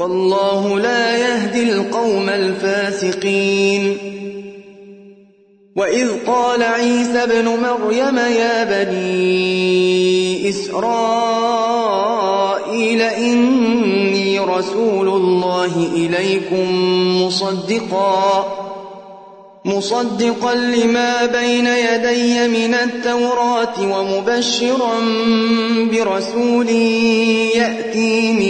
والله لا يهدي القوم الفاسقين. وإذ قال عيسى ابن مريم يا بني إسرائيل إني رسول الله إليكم مصدقا مصدقا لما بين يدي من التوراة ومبشرا برسول يأتي من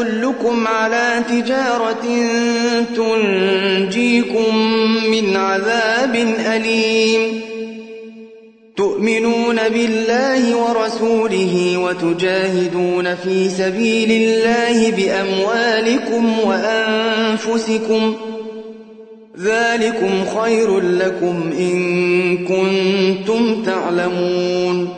أدلكم على تجارة تنجيكم من عذاب أليم. تؤمنون بالله ورسوله وتجاهدون في سبيل الله بأموالكم وأنفسكم. ذلكم خير لكم إن كنتم تعلمون.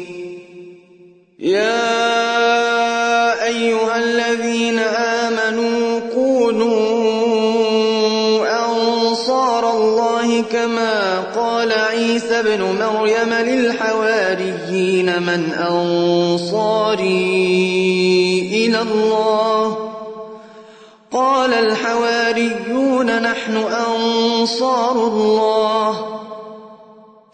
يا أيها الذين آمنوا كونوا أنصار الله كما قال عيسى ابن مريم للحواريين من أنصاري إلى الله. قال الحواريون نحن أنصار الله.